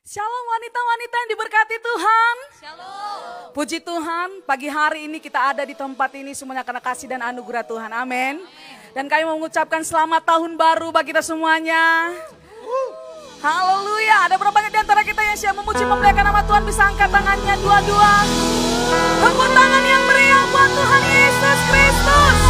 Shalom wanita-wanita yang diberkati Tuhan. Shalom. Puji Tuhan, pagi hari ini kita ada di tempat ini semuanya karena kasih dan anugerah Tuhan. Amin. Dan kami mengucapkan selamat tahun baru bagi kita semuanya. Haleluya. Ada berapa banyak di antara kita yang siap memuji memuliakan nama Tuhan bisa angkat tangannya dua-dua. Tepuk tangan yang meriah buat Tuhan Yesus Kristus.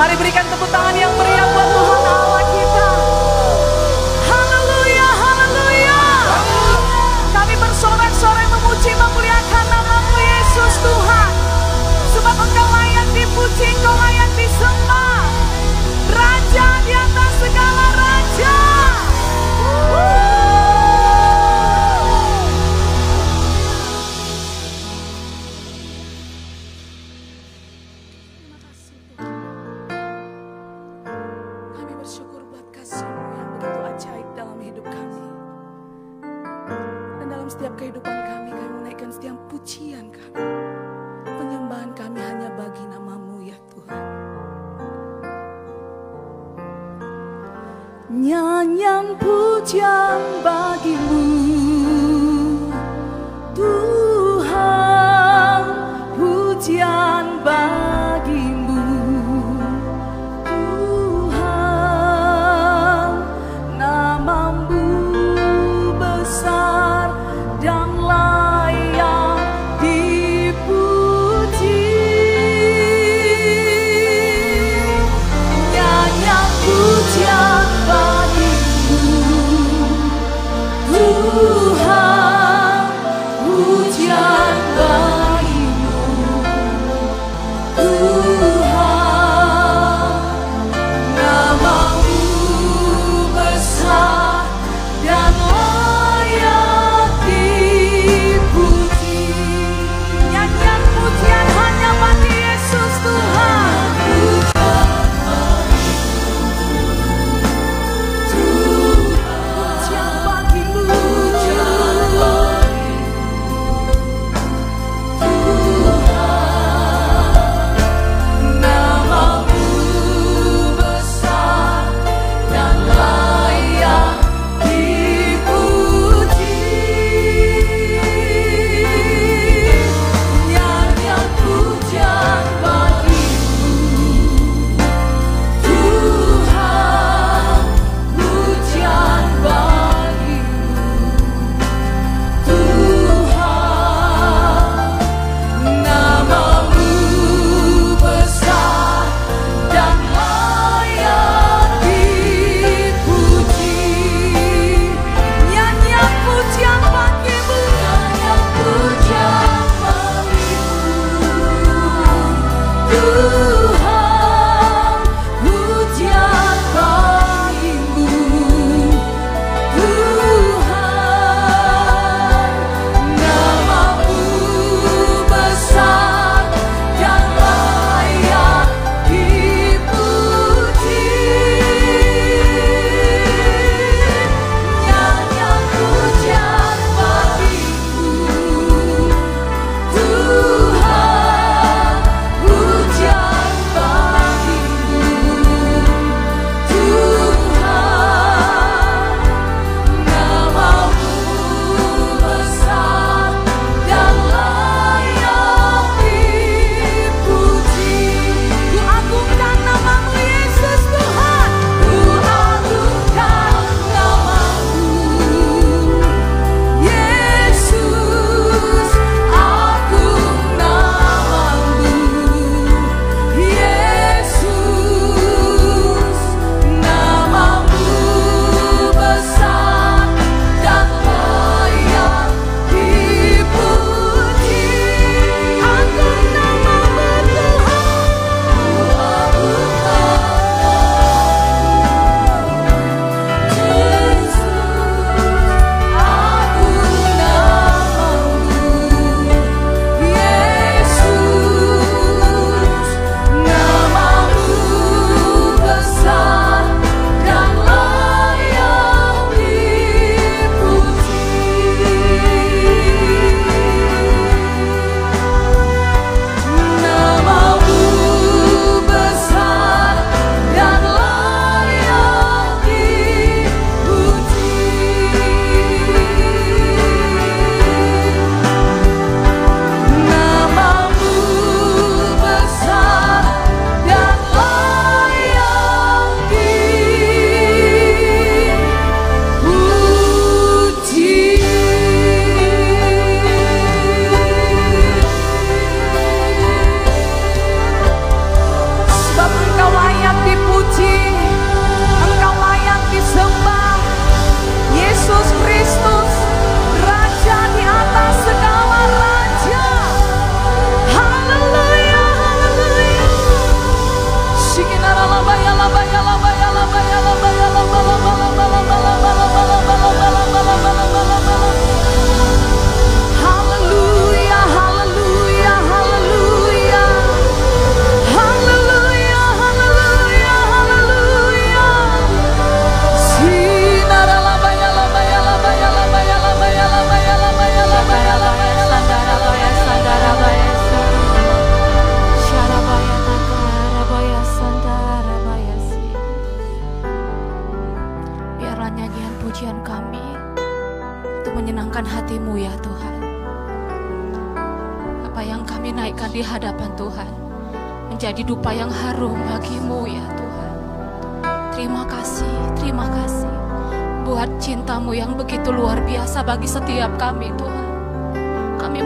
Mari berikan tepuk tangan yang meriah buat Tuhan Allah kita. Haleluya, haleluya. Kami bersorak-sorai memuji memuliakan namamu Yesus Tuhan. Sebab engkau layak dipuji, engkau layak disembah. Raja di atas segala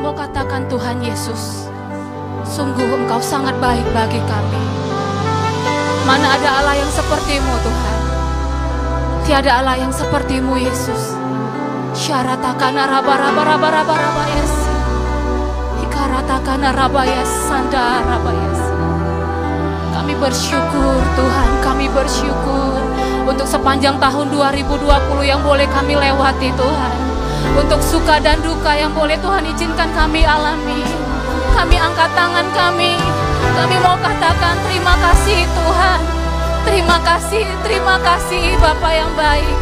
Mau katakan Tuhan Yesus, sungguh Engkau sangat baik bagi kami. Mana ada Allah yang sepertimu Tuhan. Tiada Allah yang sepertimu Yesus. Syaratakan raba raba raba raba raba yes. Ikaratakan raba yes sanda raba yes. Kami bersyukur Tuhan, kami bersyukur untuk sepanjang tahun 2020 yang boleh kami lewati Tuhan. Untuk suka dan duka yang boleh Tuhan izinkan kami alami. Kami angkat tangan kami. Kami mau katakan terima kasih Tuhan. Terima kasih, terima kasih Bapak yang baik.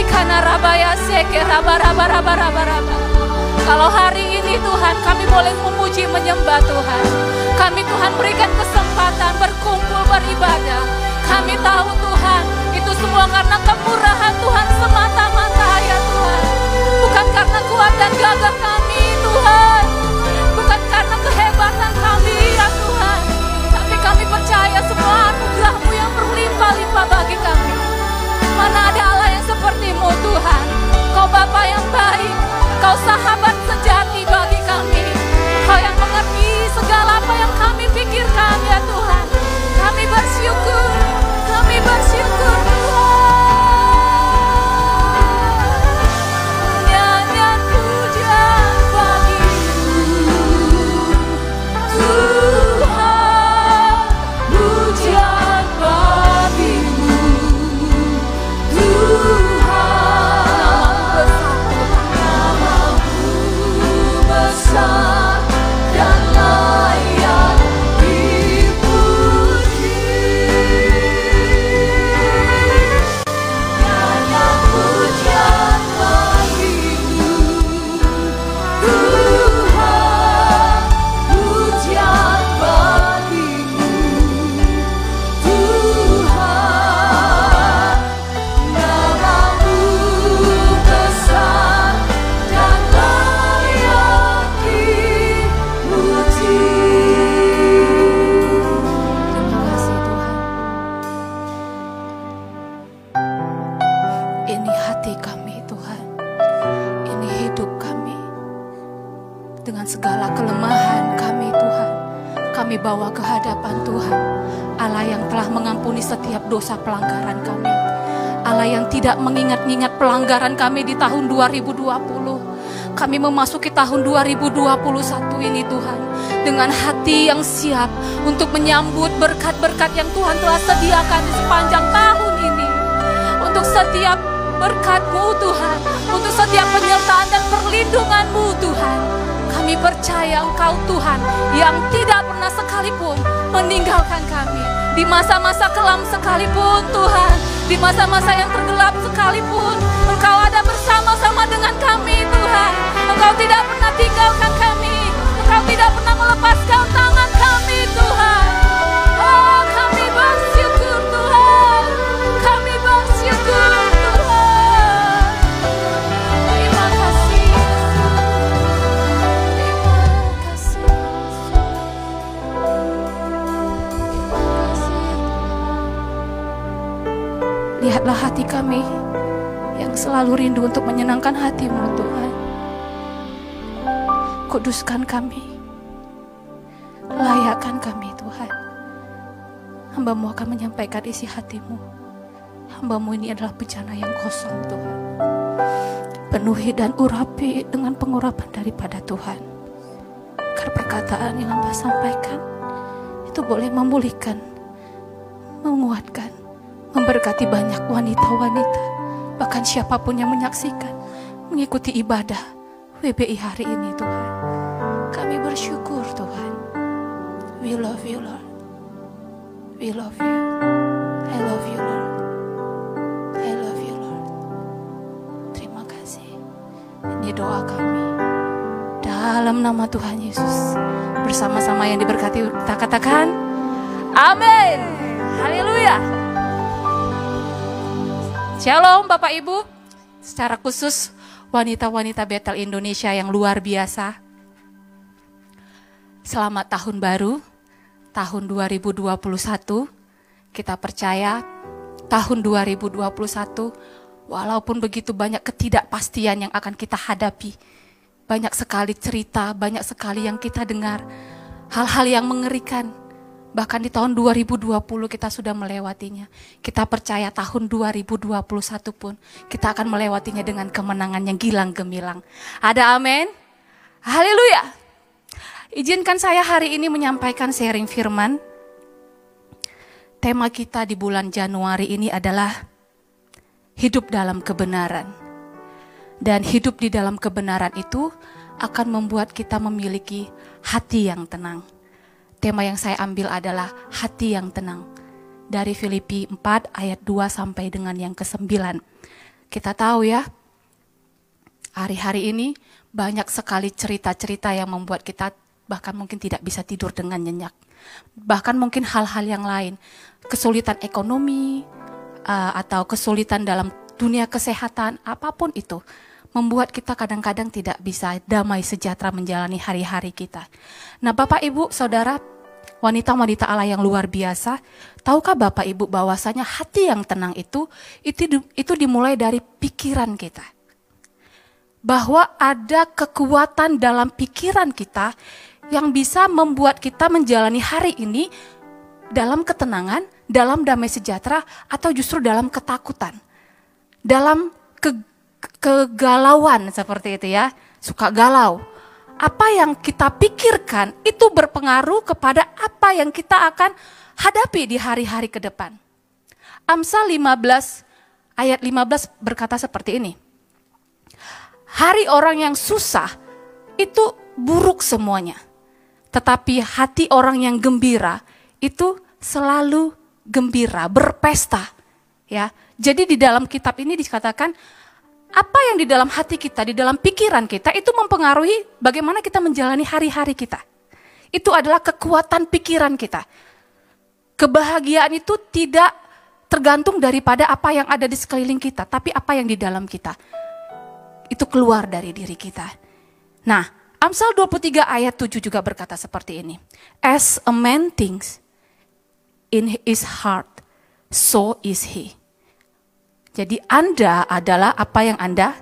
Ikana rabaya seke raba raba raba raba raba. Kalau hari ini Tuhan kami boleh memuji menyembah Tuhan. Kami Tuhan berikan kesempatan berkumpul beribadah. Kami tahu Tuhan itu semua karena kemurahan Tuhan semata-mata ya Tuhan. Bukan karena kuat dan gagah kami Tuhan. Bukan karena kehebatan kami ya Tuhan. Tapi kami percaya semua anugerahmu yang berlimpah-limpah bagi kami. Mana ada Allah yang sepertimu Tuhan. Kau Bapa yang baik. Kau sahabat sejati bagi kami. Kau yang mengerti segala apa yang kami pikirkan ya Tuhan. Kami bersyukur. Kami bersyukur mengingat-ingat pelanggaran kami di tahun 2020. Kami memasuki tahun 2021 ini Tuhan. Dengan hati yang siap untuk menyambut berkat-berkat yang Tuhan telah sediakan di sepanjang tahun ini untuk setiap berkat-Mu Tuhan, untuk setiap penyertaan dan perlindungan-Mu Tuhan. Kami percaya Engkau Tuhan yang tidak pernah sekalipun meninggalkan kami. Di masa-masa kelam sekalipun Tuhan, di masa-masa yang tergelap sekalipun, Engkau ada bersama-sama dengan kami Tuhan. Engkau tidak pernah tinggalkan kami, Engkau tidak pernah melepaskan tangan kami Tuhan. Oh Lihatlah hati kami yang selalu rindu untuk menyenangkan hatimu Tuhan. Kuduskan kami. Layakkan kami Tuhan. Hambamu akan menyampaikan isi hatimu. Hambamu ini adalah bejana yang kosong Tuhan. Penuhi dan urapi dengan pengurapan daripada Tuhan. Agar perkataan yang hamba sampaikan itu boleh memulihkan, menguatkan, memberkati banyak wanita-wanita, bahkan siapa pun yang menyaksikan, mengikuti ibadah WBI hari ini Tuhan. Kami bersyukur Tuhan. We love you Lord. We love you. I love you Lord. I love you Lord. Terima kasih. Ini doa kami. Dalam nama Tuhan Yesus. Bersama-sama yang diberkati kita katakan. Amin. Haleluya. Shalom Bapak Ibu, secara khusus wanita-wanita Betel Indonesia yang luar biasa. Selamat tahun baru, tahun 2021. Kita percaya tahun 2021 walaupun begitu banyak ketidakpastian yang akan kita hadapi. Banyak sekali cerita, banyak sekali yang kita dengar. Hal-hal yang mengerikan Bahkan di tahun 2020 kita sudah melewatinya. Kita percaya tahun 2021 pun kita akan melewatinya dengan kemenangan yang gilang gemilang. Ada amin? Haleluya. Izinkan saya hari ini menyampaikan sharing firman. Tema kita di bulan Januari ini adalah hidup dalam kebenaran. Dan hidup di dalam kebenaran itu akan membuat kita memiliki hati yang tenang Tema yang saya ambil adalah hati yang tenang. Dari Filipi 4 ayat 2 sampai dengan yang ke-9. Kita tahu ya, hari-hari ini banyak sekali cerita-cerita yang membuat kita bahkan mungkin tidak bisa tidur dengan nyenyak. Bahkan mungkin hal-hal yang lain, kesulitan ekonomi, uh, atau kesulitan dalam dunia kesehatan, apa pun itu membuat kita kadang-kadang tidak bisa damai sejahtera menjalani hari-hari kita. Nah, Bapak Ibu, Saudara, wanita-wanita Allah yang luar biasa, tahukah Bapak Ibu bahwasanya hati yang tenang itu itu itu dimulai dari pikiran kita. Bahwa ada kekuatan dalam pikiran kita yang bisa membuat kita menjalani hari ini dalam ketenangan, dalam damai sejahtera atau justru dalam ketakutan. Dalam ke kegalauan seperti itu ya, suka galau. Apa yang kita pikirkan itu berpengaruh kepada apa yang kita akan hadapi di hari-hari ke depan. Amsal 15 ayat 15 berkata seperti ini. Hari orang yang susah itu buruk semuanya. Tetapi hati orang yang gembira itu selalu gembira, berpesta. Ya. Jadi di dalam kitab ini dikatakan apa yang di dalam hati kita, di dalam pikiran kita itu mempengaruhi bagaimana kita menjalani hari-hari kita. Itu adalah kekuatan pikiran kita. Kebahagiaan itu tidak tergantung daripada apa yang ada di sekeliling kita, tapi apa yang di dalam kita. Itu keluar dari diri kita. Nah, Amsal 23 ayat 7 juga berkata seperti ini. As a man thinks in his heart, so is he. Jadi Anda adalah apa yang Anda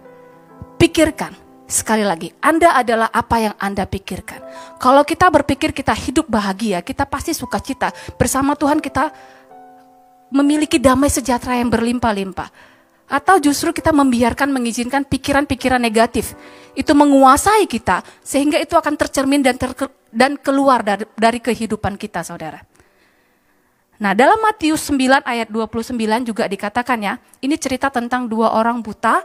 pikirkan. Sekali lagi, Anda adalah apa yang Anda pikirkan. Kalau kita berpikir kita hidup bahagia, kita pasti sukacita. Bersama Tuhan kita memiliki damai sejahtera yang berlimpah-limpah. Atau justru kita membiarkan, mengizinkan pikiran-pikiran negatif. Itu menguasai kita, sehingga itu akan tercermin dan, ter, dan keluar dari, dari kehidupan kita, saudara. Nah, dalam Matius 9 ayat 29 juga dikatakan ya, ini cerita tentang dua orang buta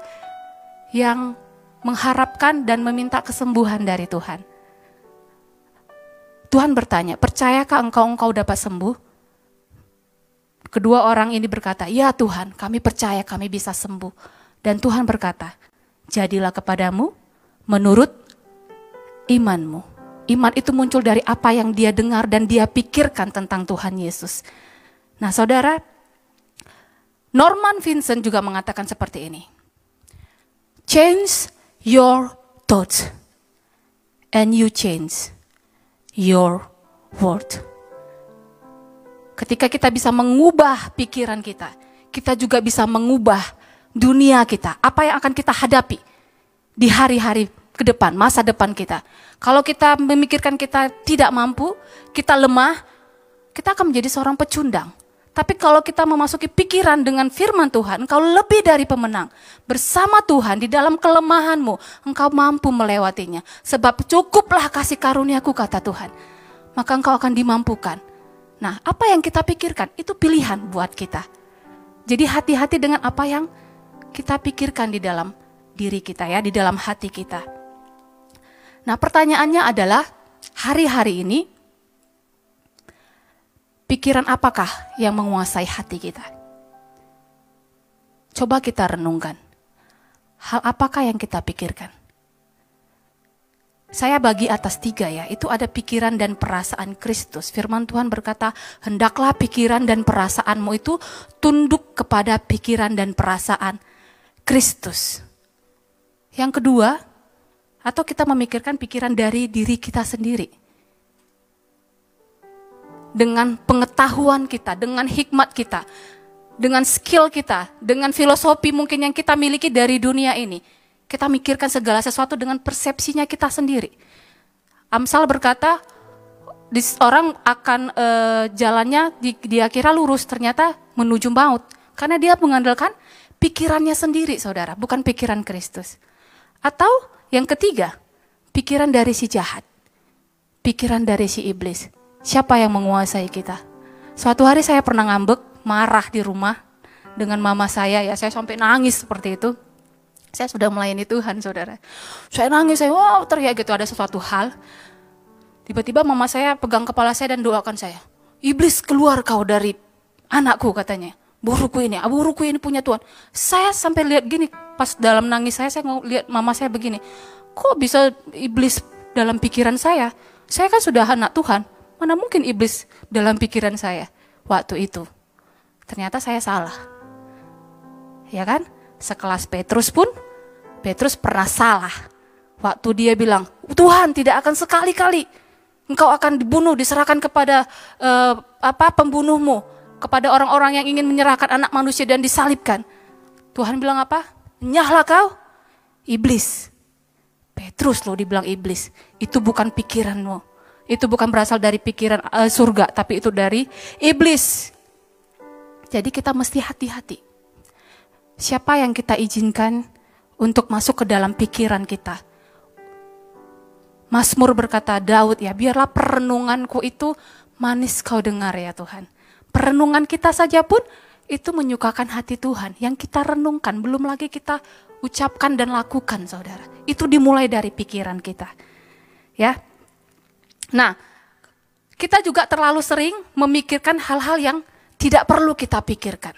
yang mengharapkan dan meminta kesembuhan dari Tuhan. Tuhan bertanya, percayakah engkau engkau dapat sembuh? Kedua orang ini berkata, ya Tuhan, kami percaya kami bisa sembuh. Dan Tuhan berkata, jadilah kepadamu menurut imanmu. Iman itu muncul dari apa yang dia dengar dan dia pikirkan tentang Tuhan Yesus. Nah, saudara, Norman Vincent juga mengatakan seperti ini. Change your thoughts and you change your world. Ketika kita bisa mengubah pikiran kita, kita juga bisa mengubah dunia kita. Apa yang akan kita hadapi di hari-hari ke depan, masa depan kita. Kalau kita memikirkan kita tidak mampu, kita lemah, kita akan menjadi seorang pecundang. Tapi kalau kita memasuki pikiran dengan firman Tuhan, engkau lebih dari pemenang. Bersama Tuhan di dalam kelemahanmu, engkau mampu melewatinya. Sebab cukuplah kasih karuniaku kata Tuhan. Maka engkau akan dimampukan. Nah, apa yang kita pikirkan itu pilihan buat kita. Jadi hati-hati dengan apa yang kita pikirkan di dalam diri kita ya, di dalam hati kita. Nah, pertanyaannya adalah hari-hari ini pikiran apakah yang menguasai hati kita? Coba kita renungkan. Hal apakah yang kita pikirkan? Saya bagi atas tiga ya, itu ada pikiran dan perasaan Kristus. Firman Tuhan berkata, hendaklah pikiran dan perasaanmu itu tunduk kepada pikiran dan perasaan Kristus. Yang kedua, atau kita memikirkan pikiran dari diri kita sendiri. Dengan pengetahuan kita, dengan hikmat kita, dengan skill kita, dengan filosofi mungkin yang kita miliki dari dunia ini kita mikirkan segala sesuatu dengan persepsinya kita sendiri. Amsal berkata, orang akan e, jalannya di, dia kira lurus, ternyata menuju maut. Karena dia mengandalkan pikirannya sendiri, saudara, bukan pikiran Kristus. Atau yang ketiga, pikiran dari si jahat. Pikiran dari si iblis. Siapa yang menguasai kita? Suatu hari saya pernah ngambek, marah di rumah dengan mama saya, ya saya sampai nangis seperti itu saya sudah melayani Tuhan, saudara. Saya nangis, saya wow teriak gitu ada sesuatu hal. Tiba-tiba mama saya pegang kepala saya dan doakan saya. Iblis keluar kau dari anakku katanya. Buruku ini, buruku ini punya Tuhan. Saya sampai lihat gini, pas dalam nangis saya, saya lihat mama saya begini. Kok bisa iblis dalam pikiran saya? Saya kan sudah anak Tuhan. Mana mungkin iblis dalam pikiran saya waktu itu? Ternyata saya salah. Ya kan? Sekelas Petrus pun, Petrus pernah salah. Waktu dia bilang, Tuhan tidak akan sekali-kali engkau akan dibunuh, diserahkan kepada uh, apa pembunuhmu, kepada orang-orang yang ingin menyerahkan anak manusia dan disalibkan. Tuhan bilang apa? Nyahlah kau, iblis. Petrus loh dibilang iblis. Itu bukan pikiranmu. Itu bukan berasal dari pikiran uh, surga, tapi itu dari iblis. Jadi kita mesti hati-hati siapa yang kita izinkan untuk masuk ke dalam pikiran kita. Mazmur berkata, Daud ya, biarlah perenunganku itu manis kau dengar ya Tuhan. Perenungan kita saja pun itu menyukakan hati Tuhan. Yang kita renungkan, belum lagi kita ucapkan dan lakukan saudara. Itu dimulai dari pikiran kita. Ya. Nah, kita juga terlalu sering memikirkan hal-hal yang tidak perlu kita pikirkan.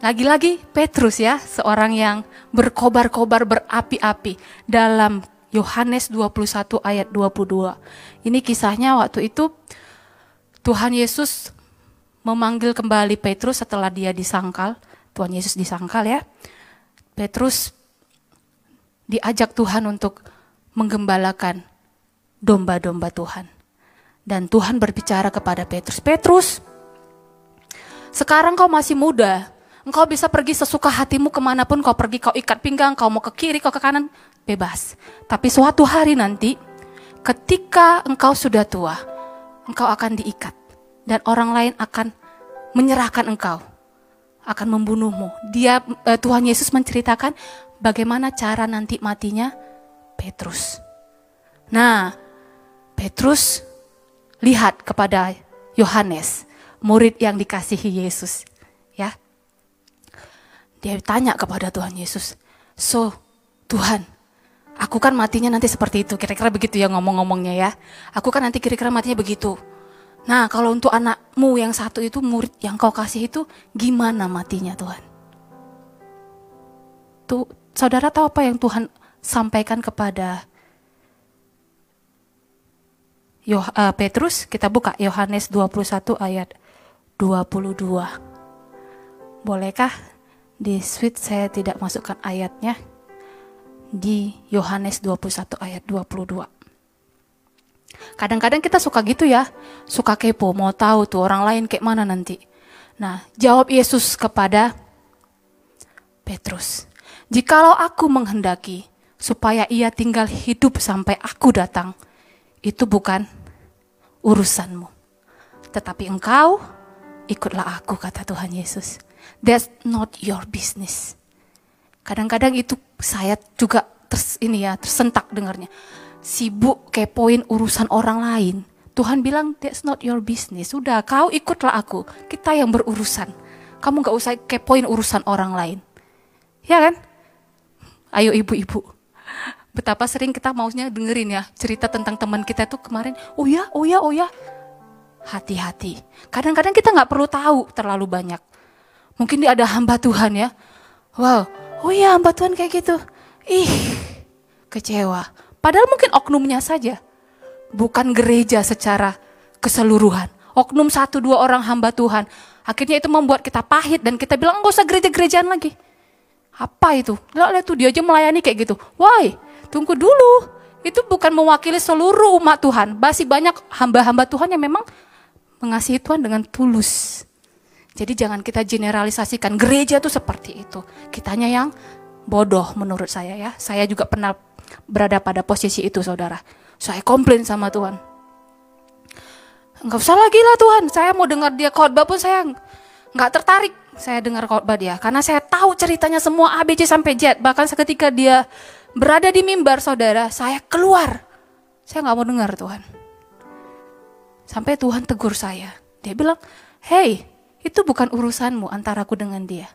Lagi-lagi Petrus ya, seorang yang berkobar-kobar berapi-api dalam Yohanes 21 ayat 22. Ini kisahnya waktu itu Tuhan Yesus memanggil kembali Petrus setelah dia disangkal. Tuhan Yesus disangkal ya. Petrus diajak Tuhan untuk menggembalakan domba-domba Tuhan. Dan Tuhan berbicara kepada Petrus, Petrus, sekarang kau masih muda, Engkau bisa pergi sesuka hatimu ke mana pun kau pergi, kau ikat pinggang, kau mau ke kiri, kau ke kanan, bebas. Tapi suatu hari nanti, ketika engkau sudah tua, engkau akan diikat. Dan orang lain akan menyerahkan engkau, akan membunuhmu. Dia eh, Tuhan Yesus menceritakan bagaimana cara nanti matinya Petrus. Nah, Petrus lihat kepada Yohanes, murid yang dikasihi Yesus. Dia tanya kepada Tuhan Yesus, so Tuhan, aku kan matinya nanti seperti itu, kira-kira begitu ya ngomong-ngomongnya ya. Aku kan nanti kira-kira matinya begitu. Nah kalau untuk anakmu yang satu itu murid yang kau kasih itu gimana matinya Tuhan? Tuh, saudara tahu apa yang Tuhan sampaikan kepada Yoh, uh, Petrus? Kita buka Yohanes 21 ayat 22. Bolehkah di switch saya tidak masukkan ayatnya di Yohanes 21 ayat 22. Kadang-kadang kita suka gitu ya, suka kepo, mau tahu tuh orang lain kayak mana nanti. Nah, jawab Yesus kepada Petrus, "Jikalau aku menghendaki supaya ia tinggal hidup sampai aku datang, itu bukan urusanmu. Tetapi engkau ikutlah aku," kata Tuhan Yesus. That's not your business. Kadang-kadang itu saya juga ters, ini ya tersentak dengarnya. Sibuk kepoin urusan orang lain. Tuhan bilang that's not your business. Sudah kau ikutlah aku. Kita yang berurusan. Kamu gak usah kepoin urusan orang lain. Ya kan? Ayo ibu-ibu. Betapa sering kita maunya dengerin ya cerita tentang teman kita tuh kemarin. Oh ya, oh ya, oh ya. Hati-hati. Kadang-kadang kita nggak perlu tahu terlalu banyak. Mungkin dia ada hamba Tuhan ya. Wow, oh iya hamba Tuhan kayak gitu. Ih, kecewa. Padahal mungkin oknumnya saja. Bukan gereja secara keseluruhan. Oknum satu dua orang hamba Tuhan. Akhirnya itu membuat kita pahit dan kita bilang nggak usah gereja-gerejaan lagi. Apa itu? Lihat tuh dia aja melayani kayak gitu. Why? Tunggu dulu. Itu bukan mewakili seluruh umat Tuhan. Masih banyak hamba-hamba Tuhan yang memang mengasihi Tuhan dengan tulus. Jadi jangan kita generalisasikan gereja itu seperti itu. Kitanya yang bodoh menurut saya ya. Saya juga pernah berada pada posisi itu saudara. Saya komplain sama Tuhan. Enggak usah lagi lah Tuhan, saya mau dengar dia khotbah pun saya nggak tertarik saya dengar khotbah dia. Karena saya tahu ceritanya semua A, B, C sampai Z. Bahkan seketika dia berada di mimbar saudara, saya keluar. Saya nggak mau dengar Tuhan. Sampai Tuhan tegur saya. Dia bilang, hey, itu bukan urusanmu antara aku dengan dia.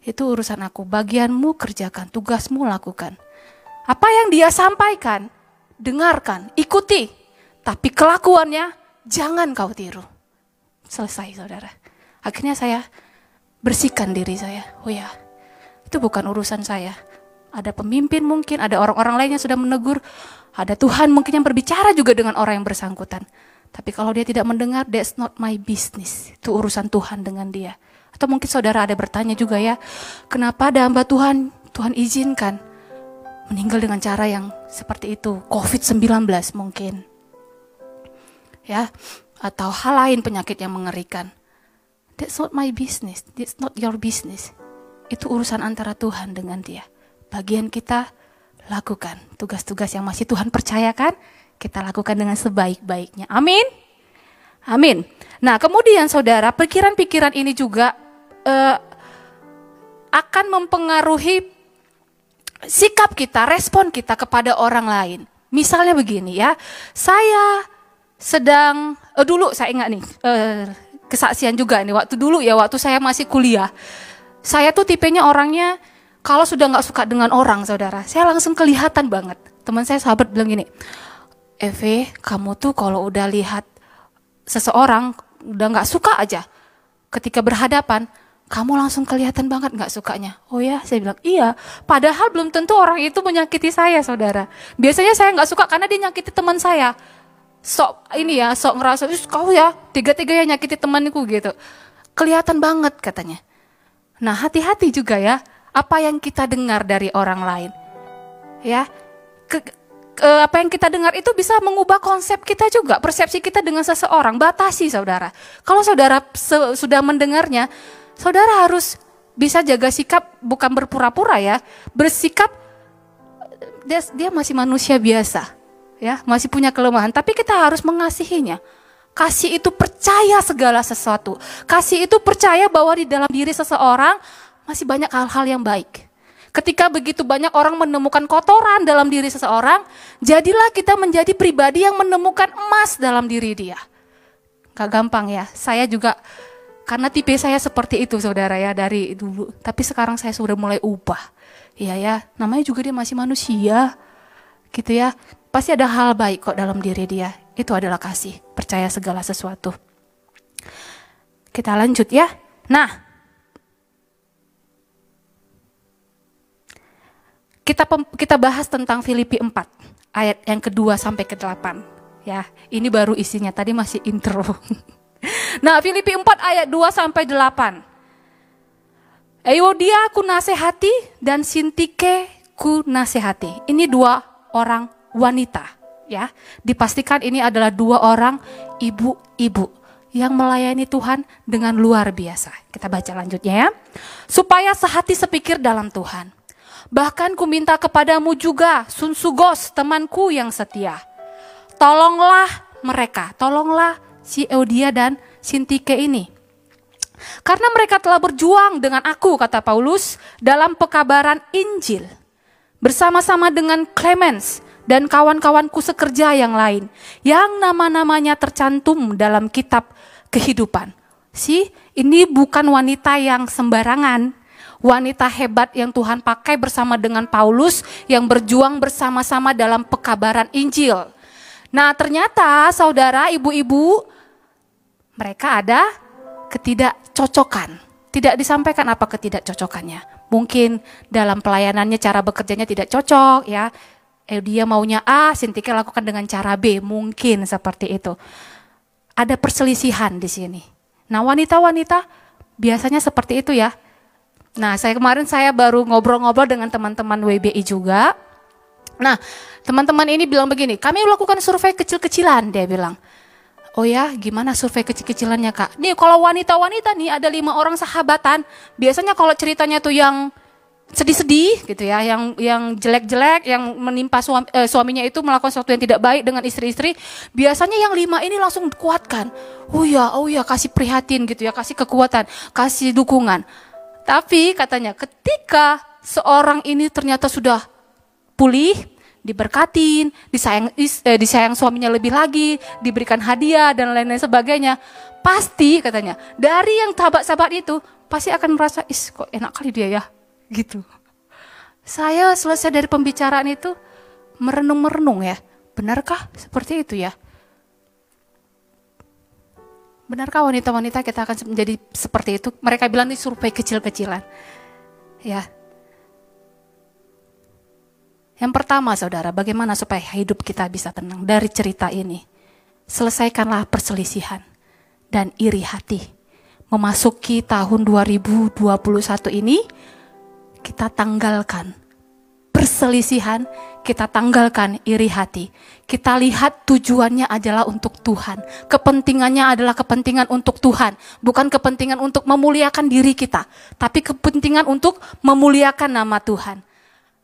Itu urusan aku. Bagianmu kerjakan, tugasmu lakukan. Apa yang dia sampaikan, dengarkan, ikuti. Tapi kelakuannya jangan kau tiru. Selesai saudara. Akhirnya saya bersihkan diri saya. Oh ya, itu bukan urusan saya. Ada pemimpin mungkin, ada orang-orang lain yang sudah menegur. Ada Tuhan mungkin yang berbicara juga dengan orang yang bersangkutan. Tapi kalau dia tidak mendengar, that's not my business. Itu urusan Tuhan dengan dia. Atau mungkin saudara ada bertanya juga ya, kenapa ada hamba Tuhan, Tuhan izinkan meninggal dengan cara yang seperti itu, COVID-19 mungkin. Ya, atau hal lain penyakit yang mengerikan. That's not my business, that's not your business. Itu urusan antara Tuhan dengan dia. Bagian kita lakukan tugas-tugas yang masih Tuhan percayakan, kita lakukan dengan sebaik-baiknya. Amin. Amin. Nah, kemudian saudara, pikiran-pikiran ini juga uh, akan mempengaruhi sikap kita, respon kita kepada orang lain. Misalnya begini ya, saya sedang uh, dulu saya ingat nih uh, kesaksian juga nih waktu dulu ya waktu saya masih kuliah. Saya tuh tipenya orangnya kalau sudah nggak suka dengan orang saudara, saya langsung kelihatan banget. Teman saya sahabat bilang gini, Eve, kamu tuh kalau udah lihat seseorang udah nggak suka aja, ketika berhadapan kamu langsung kelihatan banget nggak sukanya. Oh ya, saya bilang iya. Padahal belum tentu orang itu menyakiti saya, saudara. Biasanya saya nggak suka karena dia nyakiti teman saya. Sok ini ya, sok ngerasa, kau ya tiga-tiga yang nyakiti temanku gitu. Kelihatan banget katanya. Nah hati-hati juga ya, apa yang kita dengar dari orang lain. Ya, ke, apa yang kita dengar itu bisa mengubah konsep kita juga, persepsi kita dengan seseorang. Batasi saudara. Kalau saudara sudah mendengarnya, Saudara harus bisa jaga sikap bukan berpura-pura ya, bersikap dia, dia masih manusia biasa, ya, masih punya kelemahan, tapi kita harus mengasihinya. Kasih itu percaya segala sesuatu. Kasih itu percaya bahwa di dalam diri seseorang masih banyak hal-hal yang baik. Ketika begitu banyak orang menemukan kotoran dalam diri seseorang, jadilah kita menjadi pribadi yang menemukan emas dalam diri dia. Gak gampang ya, saya juga karena tipe saya seperti itu saudara ya dari dulu. Tapi sekarang saya sudah mulai ubah. Iya ya, namanya juga dia masih manusia. Gitu ya. Pasti ada hal baik kok dalam diri dia. Itu adalah kasih, percaya segala sesuatu. Kita lanjut ya. Nah, kita kita bahas tentang Filipi 4 ayat yang kedua sampai ke 8 ya. Ini baru isinya, tadi masih intro. Nah, Filipi 4 ayat 2 sampai 8. Euodia ku nasihati dan Sintike ku nasihati. Ini dua orang wanita, ya. Dipastikan ini adalah dua orang ibu-ibu yang melayani Tuhan dengan luar biasa. Kita baca lanjutnya ya. Supaya sehati sepikir dalam Tuhan. Bahkan ku minta kepadamu juga, Sun Sugos, temanku yang setia. Tolonglah mereka, tolonglah si Eudia dan Sintike ini. Karena mereka telah berjuang dengan aku, kata Paulus, dalam pekabaran Injil. Bersama-sama dengan Clemens dan kawan-kawanku sekerja yang lain. Yang nama-namanya tercantum dalam kitab kehidupan. Si, ini bukan wanita yang sembarangan. Wanita hebat yang Tuhan pakai bersama dengan Paulus yang berjuang bersama-sama dalam pekabaran Injil. Nah ternyata saudara, ibu-ibu, mereka ada ketidakcocokan. Tidak disampaikan apa ketidakcocokannya. Mungkin dalam pelayanannya cara bekerjanya tidak cocok ya. Eh dia maunya A, Sintika lakukan dengan cara B, mungkin seperti itu. Ada perselisihan di sini. Nah, wanita-wanita biasanya seperti itu ya. Nah, saya kemarin saya baru ngobrol-ngobrol dengan teman-teman WBI juga. Nah, teman-teman ini bilang begini, kami melakukan survei kecil-kecilan, dia bilang. Oh ya, gimana survei kecil-kecilannya kak? Nih kalau wanita-wanita nih ada lima orang sahabatan, biasanya kalau ceritanya tuh yang sedih-sedih gitu ya, yang yang jelek-jelek, yang menimpa suami, eh, suaminya itu melakukan sesuatu yang tidak baik dengan istri-istri, biasanya yang lima ini langsung kuatkan. Oh ya, oh ya, kasih prihatin gitu ya, kasih kekuatan, kasih dukungan. Tapi katanya ketika seorang ini ternyata sudah pulih, diberkatin, disayang eh, disayang suaminya lebih lagi, diberikan hadiah dan lain-lain sebagainya, pasti katanya dari yang sahabat-sahabat itu pasti akan merasa is kok enak kali dia ya gitu. Saya selesai dari pembicaraan itu merenung-merenung ya. Benarkah seperti itu ya? Benarkah wanita-wanita kita akan menjadi seperti itu? Mereka bilang ini survei kecil-kecilan. Ya. Yang pertama saudara, bagaimana supaya hidup kita bisa tenang dari cerita ini? Selesaikanlah perselisihan dan iri hati. Memasuki tahun 2021 ini, kita tanggalkan perselisihan, kita tanggalkan iri hati. Kita lihat tujuannya adalah untuk Tuhan. Kepentingannya adalah kepentingan untuk Tuhan, bukan kepentingan untuk memuliakan diri kita, tapi kepentingan untuk memuliakan nama Tuhan.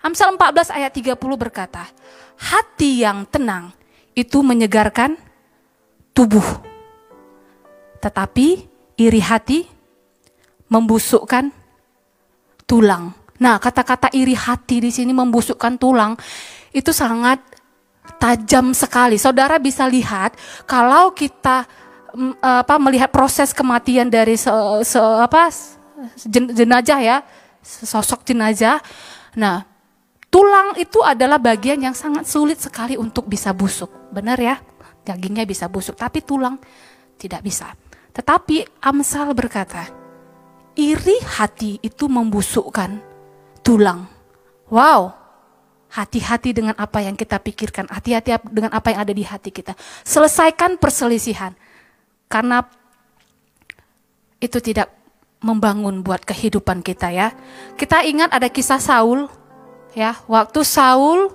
Amsal 14 ayat 30 berkata, hati yang tenang itu menyegarkan tubuh. Tetapi iri hati membusukkan tulang. Nah, kata-kata iri hati di sini membusukkan tulang itu sangat tajam sekali. Saudara bisa lihat kalau kita mm, apa melihat proses kematian dari se, se, apa jenazah ya, sosok jenazah. Nah, tulang itu adalah bagian yang sangat sulit sekali untuk bisa busuk. Benar ya? Dagingnya bisa busuk, tapi tulang tidak bisa. Tetapi Amsal berkata, iri hati itu membusukkan tulang. Wow, hati-hati dengan apa yang kita pikirkan, hati-hati dengan apa yang ada di hati kita. Selesaikan perselisihan, karena itu tidak membangun buat kehidupan kita ya. Kita ingat ada kisah Saul, ya, waktu Saul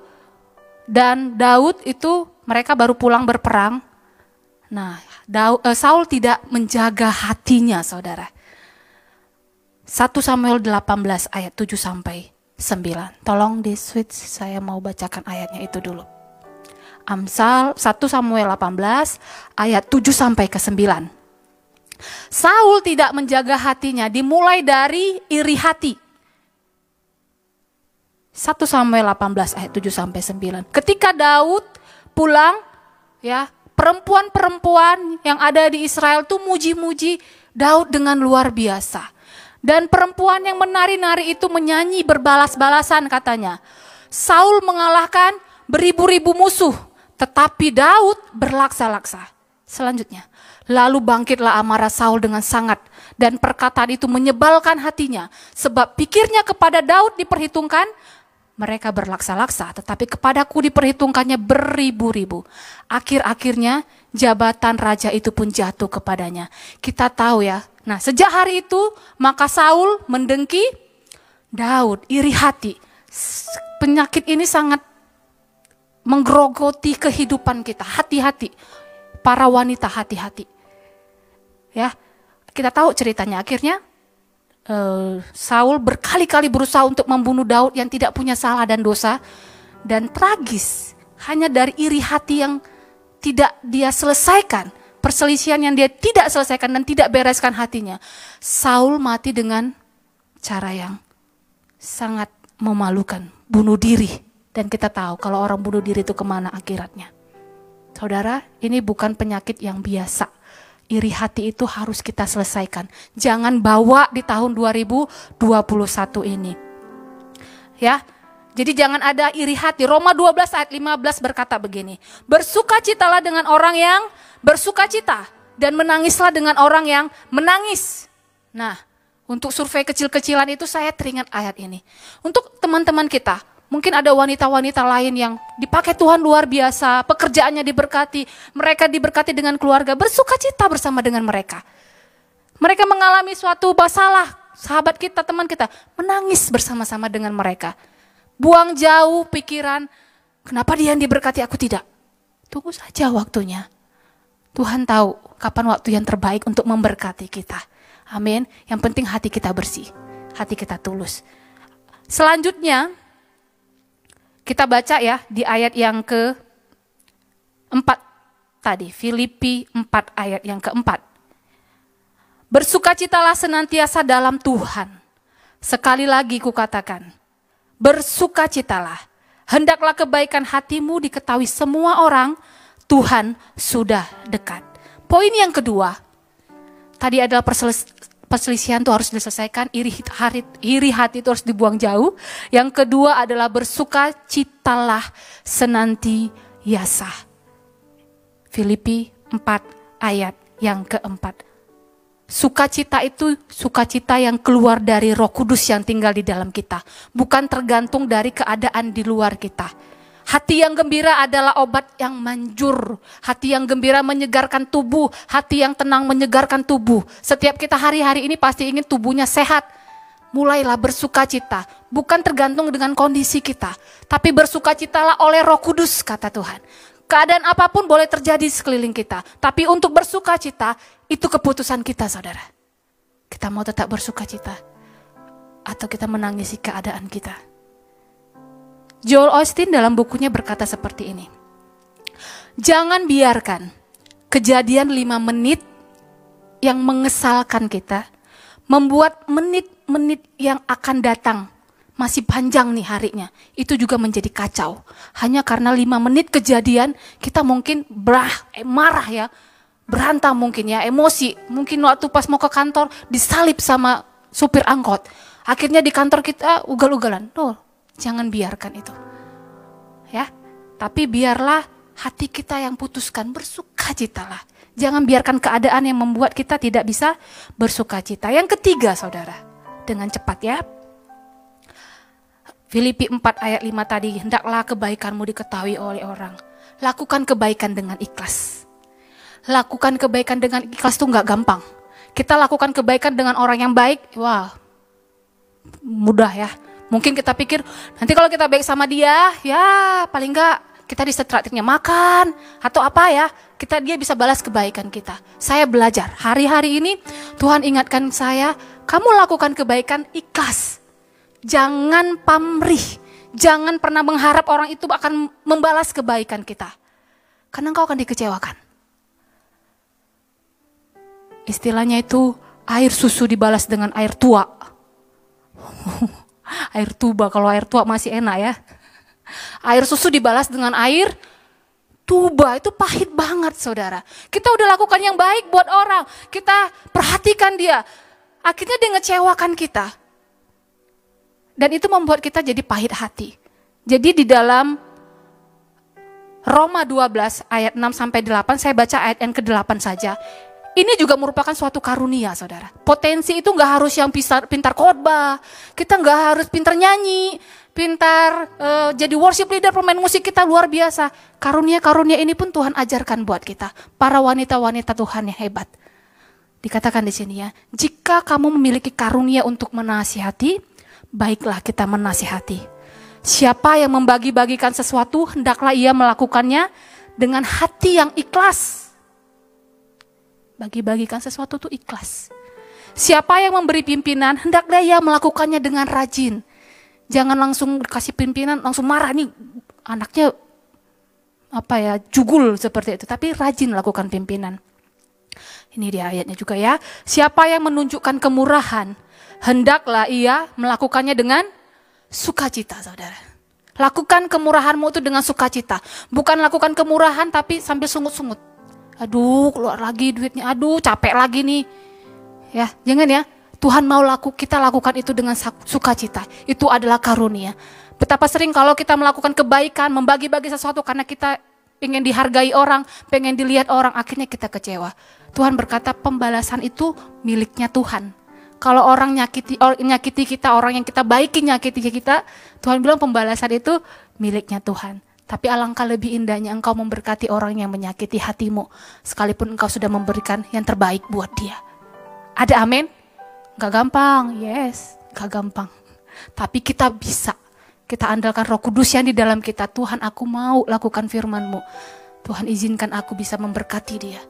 dan Daud itu mereka baru pulang berperang. Nah, Daud, uh, Saul tidak menjaga hatinya, saudara. 1 Samuel 18 ayat 7 sampai 9. Tolong di switch saya mau bacakan ayatnya itu dulu. Amsal 1 Samuel 18 ayat 7 sampai ke 9. Saul tidak menjaga hatinya dimulai dari iri hati. 1 Samuel 18 ayat 7 sampai 9. Ketika Daud pulang ya, perempuan-perempuan yang ada di Israel tuh muji-muji Daud dengan luar biasa. Dan perempuan yang menari-nari itu menyanyi berbalas-balasan katanya. Saul mengalahkan beribu-ribu musuh, tetapi Daud berlaksa-laksa. Selanjutnya, lalu bangkitlah amarah Saul dengan sangat dan perkataan itu menyebalkan hatinya sebab pikirnya kepada Daud diperhitungkan mereka berlaksa-laksa, tetapi kepadaku diperhitungkannya beribu-ribu. Akhir-akhirnya jabatan raja itu pun jatuh kepadanya. Kita tahu ya, Nah, sejak hari itu maka Saul mendengki Daud, iri hati. Penyakit ini sangat menggerogoti kehidupan kita. Hati-hati. Para wanita hati-hati. Ya, kita tahu ceritanya. Akhirnya uh, Saul berkali-kali berusaha untuk membunuh Daud yang tidak punya salah dan dosa. Dan tragis, hanya dari iri hati yang tidak dia selesaikan perselisihan yang dia tidak selesaikan dan tidak bereskan hatinya. Saul mati dengan cara yang sangat memalukan, bunuh diri. Dan kita tahu kalau orang bunuh diri itu ke mana akhiratnya. Saudara, ini bukan penyakit yang biasa. Iri hati itu harus kita selesaikan. Jangan bawa di tahun 2021 ini. Ya, jadi jangan ada iri hati. Roma 12 ayat 15 berkata begini. Bersukacitalah dengan orang yang bersuka cita dan menangislah dengan orang yang menangis. Nah, untuk survei kecil-kecilan itu saya teringat ayat ini. Untuk teman-teman kita, Mungkin ada wanita-wanita lain yang dipakai Tuhan luar biasa, pekerjaannya diberkati, mereka diberkati dengan keluarga, bersuka cita bersama dengan mereka. Mereka mengalami suatu masalah, sahabat kita, teman kita, menangis bersama-sama dengan mereka. Buang jauh pikiran, kenapa dia yang diberkati aku tidak? Tunggu saja waktunya. Tuhan tahu kapan waktu yang terbaik untuk memberkati kita. Amin. Yang penting hati kita bersih, hati kita tulus. Selanjutnya, kita baca ya di ayat yang ke empat tadi, Filipi 4 ayat yang keempat. Bersukacitalah senantiasa dalam Tuhan. Sekali lagi kukatakan, bersukacitalah. Hendaklah kebaikan hatimu diketahui semua orang, Tuhan sudah dekat. Poin yang kedua, tadi adalah perselisihan itu harus diselesaikan, iri hati, iri hati itu harus dibuang jauh. Yang kedua adalah bersuka citalah senantiasa. Filipi 4 ayat yang keempat. Sukacita itu sukacita yang keluar dari Roh Kudus yang tinggal di dalam kita, bukan tergantung dari keadaan di luar kita. Hati yang gembira adalah obat yang manjur. Hati yang gembira menyegarkan tubuh. Hati yang tenang menyegarkan tubuh. Setiap kita hari-hari ini pasti ingin tubuhnya sehat. Mulailah bersuka cita. Bukan tergantung dengan kondisi kita. Tapi bersuka citalah oleh roh kudus kata Tuhan. Keadaan apa pun boleh terjadi sekeliling kita. Tapi untuk bersuka cita, itu keputusan kita saudara. Kita mau tetap bersuka cita. Atau kita menangisi keadaan kita. Joel Austin dalam bukunya berkata seperti ini. Jangan biarkan kejadian lima menit yang mengesalkan kita, membuat menit-menit yang akan datang masih panjang nih harinya, itu juga menjadi kacau. Hanya karena lima menit kejadian, kita mungkin berah, eh, marah ya, berantam mungkin ya, emosi. Mungkin waktu pas mau ke kantor disalip sama supir angkot. Akhirnya di kantor kita ugal-ugalan. Tuh, Jangan biarkan itu. Ya. Tapi biarlah hati kita yang putuskan bersuka citalah. Jangan biarkan keadaan yang membuat kita tidak bisa bersuka cita. Yang ketiga, saudara, dengan cepat ya. Filipi 4 ayat 5 tadi, hendaklah kebaikanmu diketahui oleh orang. Lakukan kebaikan dengan ikhlas. Lakukan kebaikan dengan ikhlas itu nggak gampang. Kita lakukan kebaikan dengan orang yang baik, wah, mudah ya. Mungkin kita pikir nanti kalau kita baik sama dia, ya paling enggak kita disetraktifnya makan atau apa ya, kita dia bisa balas kebaikan kita. Saya belajar hari-hari ini Tuhan ingatkan saya, kamu lakukan kebaikan ikhlas. Jangan pamrih, jangan pernah mengharap orang itu akan membalas kebaikan kita. Karena engkau akan dikecewakan. Istilahnya itu air susu dibalas dengan air tua. air tuba kalau air tua masih enak ya. Air susu dibalas dengan air tuba itu pahit banget saudara. Kita udah lakukan yang baik buat orang, kita perhatikan dia. Akhirnya dia ngecewakan kita. Dan itu membuat kita jadi pahit hati. Jadi di dalam Roma 12 ayat 6 sampai 8 saya baca ayat yang ke-8 saja. Ini juga merupakan suatu karunia, saudara. Potensi itu nggak harus yang pintar, pintar khotbah, kita nggak harus pintar nyanyi, pintar uh, jadi worship leader, pemain musik kita luar biasa. Karunia-karunia ini pun Tuhan ajarkan buat kita, para wanita-wanita Tuhan yang hebat. Dikatakan di sini ya, jika kamu memiliki karunia untuk menasihati, baiklah kita menasihati. Siapa yang membagi-bagikan sesuatu, hendaklah ia melakukannya dengan hati yang ikhlas bagi-bagikan sesuatu itu ikhlas. Siapa yang memberi pimpinan, hendaklah ia melakukannya dengan rajin. Jangan langsung kasih pimpinan, langsung marah nih anaknya apa ya jugul seperti itu. Tapi rajin lakukan pimpinan. Ini dia ayatnya juga ya. Siapa yang menunjukkan kemurahan, hendaklah ia melakukannya dengan sukacita, saudara. Lakukan kemurahanmu itu dengan sukacita. Bukan lakukan kemurahan tapi sambil sungut-sungut aduh keluar lagi duitnya, aduh capek lagi nih. Ya, jangan ya. Tuhan mau laku kita lakukan itu dengan sukacita. Itu adalah karunia. Betapa sering kalau kita melakukan kebaikan, membagi-bagi sesuatu karena kita pengen dihargai orang, pengen dilihat orang, akhirnya kita kecewa. Tuhan berkata pembalasan itu miliknya Tuhan. Kalau orang nyakiti, or, nyakiti kita, orang yang kita baiki nyakiti kita, Tuhan bilang pembalasan itu miliknya Tuhan. Tapi alangkah lebih indahnya engkau memberkati orang yang menyakiti hatimu, sekalipun engkau sudah memberikan yang terbaik buat dia. Ada amin? Gak gampang, yes, gak gampang. Tapi kita bisa. Kita andalkan roh kudus yang di dalam kita. Tuhan aku mau lakukan firmanmu. Tuhan izinkan aku bisa memberkati dia.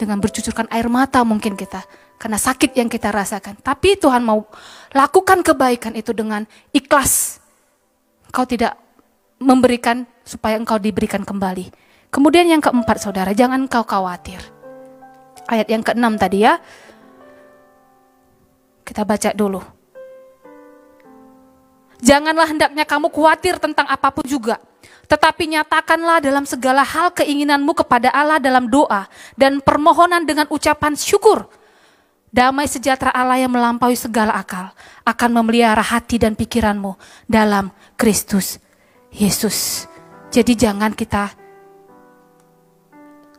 Dengan bercucurkan air mata mungkin kita karena sakit yang kita rasakan. Tapi Tuhan mau lakukan kebaikan itu dengan ikhlas. Kau tidak memberikan supaya engkau diberikan kembali. Kemudian yang keempat saudara, jangan kau khawatir. Ayat yang keenam tadi ya. Kita baca dulu. Janganlah hendaknya kamu khawatir tentang apa pun juga. Tetapi nyatakanlah dalam segala hal keinginanmu kepada Allah dalam doa dan permohonan dengan ucapan syukur Damai sejahtera Allah yang melampaui segala akal akan memelihara hati dan pikiranmu dalam Kristus Yesus. Jadi jangan kita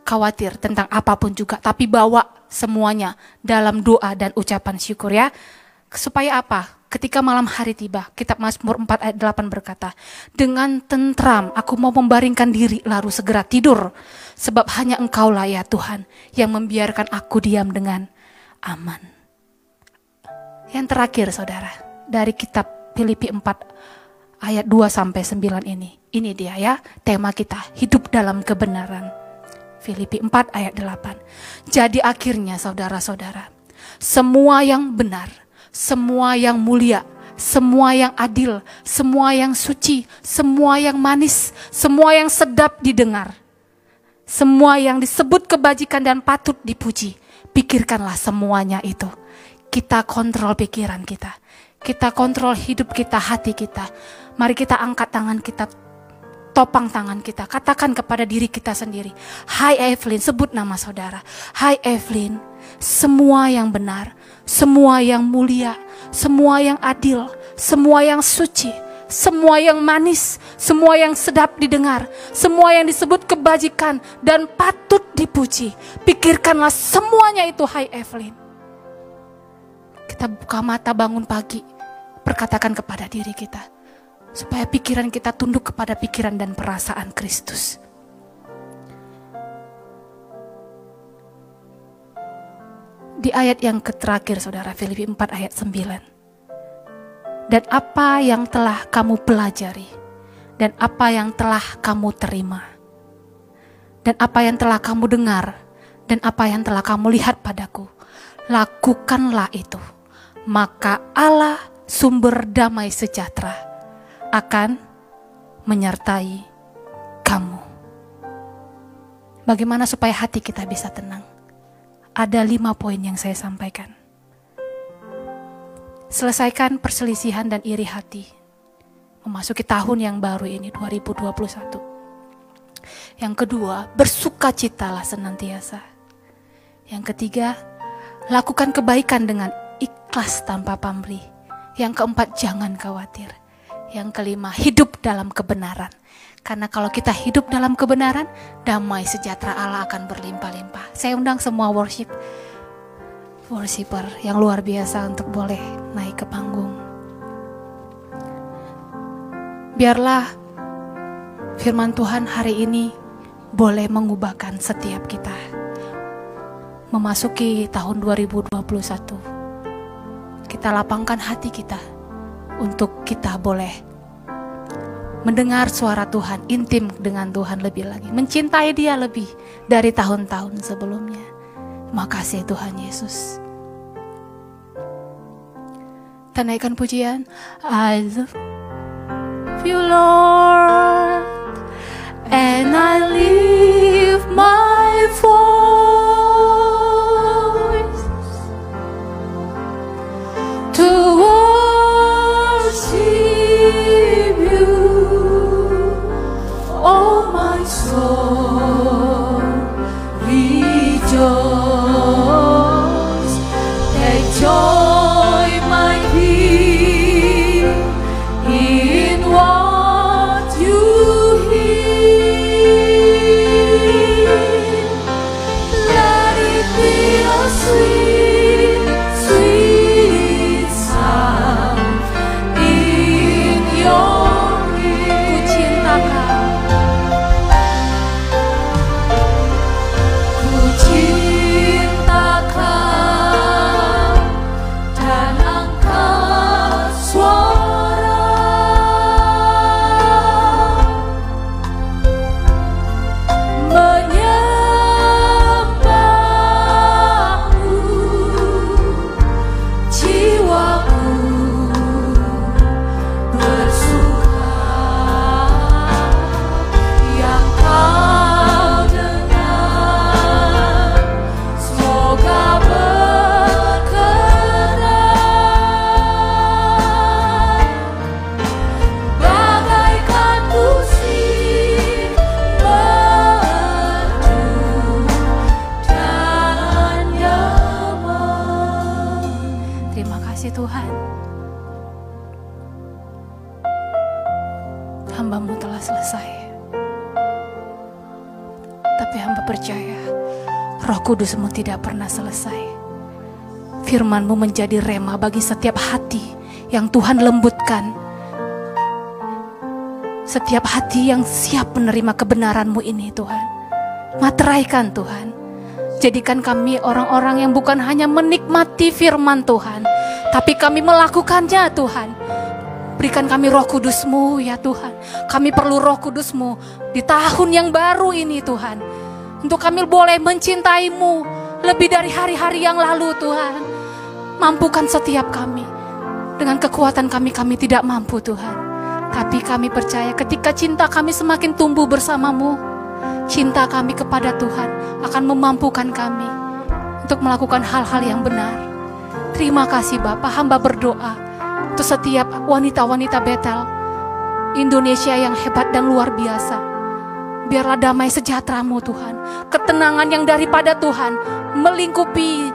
khawatir tentang apa pun juga, tapi bawa semuanya dalam doa dan ucapan syukur ya. Supaya apa? Ketika malam hari tiba, kitab Mazmur 4 ayat 8 berkata, Dengan tentram aku mau membaringkan diri lalu segera tidur, sebab hanya engkaulah ya Tuhan yang membiarkan aku diam dengan aman. Yang terakhir saudara, dari kitab Filipi 4 ayat 2 sampai 9 ini. Ini dia ya, tema kita, hidup dalam kebenaran. Filipi 4 ayat 8. Jadi akhirnya saudara-saudara, semua yang benar, semua yang mulia, semua yang adil, semua yang suci, semua yang manis, semua yang sedap didengar, semua yang disebut kebajikan dan patut dipuji Pikirkanlah semuanya itu. Kita kontrol pikiran kita. Kita kontrol hidup kita, hati kita. Mari kita angkat tangan kita, topang tangan kita. Katakan kepada diri kita sendiri. Hai Evelyn, sebut nama saudara. Hai Evelyn, semua yang benar, semua yang mulia, semua yang adil, semua yang suci, semua yang manis, semua yang sedap didengar, semua yang disebut kebajikan dan patut dipuji. Pikirkanlah semuanya itu, hai Evelyn. Kita buka mata bangun pagi, perkatakan kepada diri kita, supaya pikiran kita tunduk kepada pikiran dan perasaan Kristus. Di ayat yang terakhir, saudara, Filipi 4 ayat 9 dan apa yang telah kamu pelajari, dan apa yang telah kamu terima, dan apa yang telah kamu dengar, dan apa yang telah kamu lihat padaku. Lakukanlah itu, maka Allah, sumber damai sejahtera, akan menyertai kamu. Bagaimana supaya hati kita bisa tenang? Ada lima poin yang saya sampaikan. Selesaikan perselisihan dan iri hati. Memasuki tahun yang baru ini 2021. Yang kedua, bersuka bersukacitalah senantiasa. Yang ketiga, lakukan kebaikan dengan ikhlas tanpa pamrih. Yang keempat, jangan khawatir. Yang kelima, hidup dalam kebenaran. Karena kalau kita hidup dalam kebenaran, damai sejahtera Allah akan berlimpah-limpah. Saya undang semua worship worshiper yang luar biasa untuk boleh naik ke panggung. Biarlah firman Tuhan hari ini boleh mengubahkan setiap kita. Memasuki tahun 2021, kita lapangkan hati kita untuk kita boleh mendengar suara Tuhan, intim dengan Tuhan lebih lagi, mencintai Dia lebih dari tahun-tahun sebelumnya. Makasih Tuhan Yesus. Kita naikkan pujian. I love you Lord. And I lift my voice 说。Firmanmu menjadi rema bagi setiap hati yang Tuhan lembutkan. Setiap hati yang siap menerima kebenaranmu ini Tuhan. Materaikan Tuhan. Jadikan kami orang-orang yang bukan hanya menikmati firman Tuhan, tapi kami melakukannya Tuhan. Berikan kami roh kudusmu ya Tuhan. Kami perlu roh kudusmu di tahun yang baru ini Tuhan. Untuk kami boleh mencintaimu lebih dari hari-hari yang lalu Tuhan. Mampukan setiap kami. Dengan kekuatan kami, kami tidak mampu Tuhan. Tapi kami percaya ketika cinta kami semakin tumbuh bersamamu, cinta kami kepada Tuhan akan memampukan kami untuk melakukan hal-hal yang benar. Terima kasih Bapak, hamba berdoa untuk setiap wanita-wanita Betel Indonesia yang hebat dan luar biasa. Biarlah damai sejahteramu Tuhan, ketenangan yang daripada Tuhan melingkupi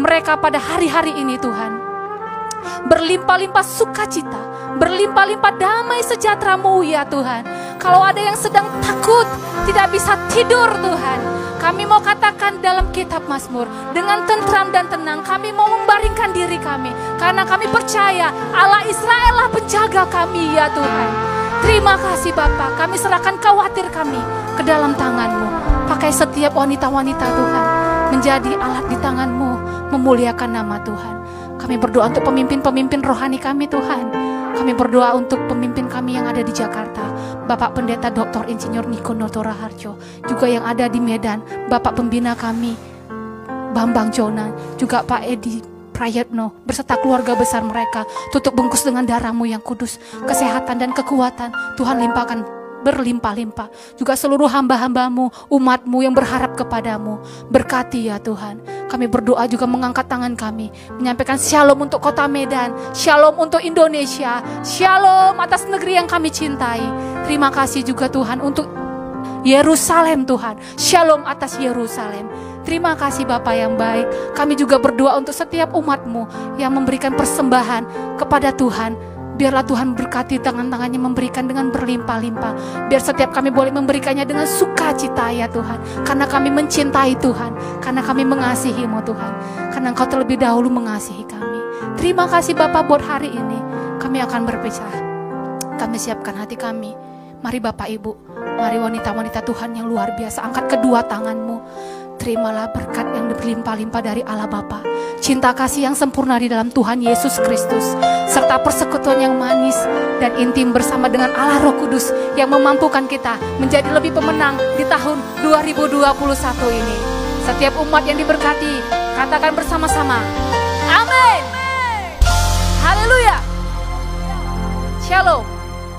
mereka pada hari-hari ini Tuhan. Berlimpah-limpah sukacita, berlimpah-limpah damai sejahteramu ya Tuhan. Kalau ada yang sedang takut, tidak bisa tidur Tuhan. Kami mau katakan dalam kitab Mazmur, dengan tentram dan tenang kami mau membaringkan diri kami. Karena kami percaya Allah Israel lah penjaga kami ya Tuhan. Terima kasih Bapak, kami serahkan khawatir kami ke dalam tanganmu. Pakai setiap wanita-wanita Tuhan, menjadi alat di tanganmu, memuliakan nama Tuhan. Kami berdoa untuk pemimpin-pemimpin rohani kami Tuhan. Kami berdoa untuk pemimpin kami yang ada di Jakarta. Bapak Pendeta Dr. Insinyur Niko Notora Harjo. Juga yang ada di Medan. Bapak Pembina kami, Bambang Jonan. Juga Pak Edi Prayetno beserta keluarga besar mereka. Tutup bungkus dengan darahmu yang kudus. Kesehatan dan kekuatan Tuhan limpahkan berlimpah-limpah. Juga seluruh hamba-hambamu, umatmu yang berharap kepadamu. Berkati ya Tuhan. Kami berdoa juga mengangkat tangan kami. Menyampaikan shalom untuk kota Medan. Shalom untuk Indonesia. Shalom atas negeri yang kami cintai. Terima kasih juga Tuhan untuk Yerusalem Tuhan. Shalom atas Yerusalem. Terima kasih Bapak yang baik. Kami juga berdoa untuk setiap umatmu yang memberikan persembahan kepada Tuhan Biarlah Tuhan berkati tangan-tangannya memberikan dengan berlimpah-limpah. Biar setiap kami boleh memberikannya dengan sukacita ya Tuhan. Karena kami mencintai Tuhan. Karena kami mengasihimu Tuhan. Karena Engkau terlebih dahulu mengasihi kami. Terima kasih Bapak buat hari ini. Kami akan berpisah. Kami siapkan hati kami. Mari Bapak Ibu. Mari wanita-wanita Tuhan yang luar biasa. Angkat kedua tanganmu. Terimalah berkat yang berlimpah-limpah dari Allah Bapa, cinta kasih yang sempurna di dalam Tuhan Yesus Kristus, serta persekutuan yang manis dan intim bersama dengan Allah Roh Kudus yang memampukan kita menjadi lebih pemenang di tahun 2021 ini. Setiap umat yang diberkati, katakan bersama-sama, Amin. Haleluya. Shalom.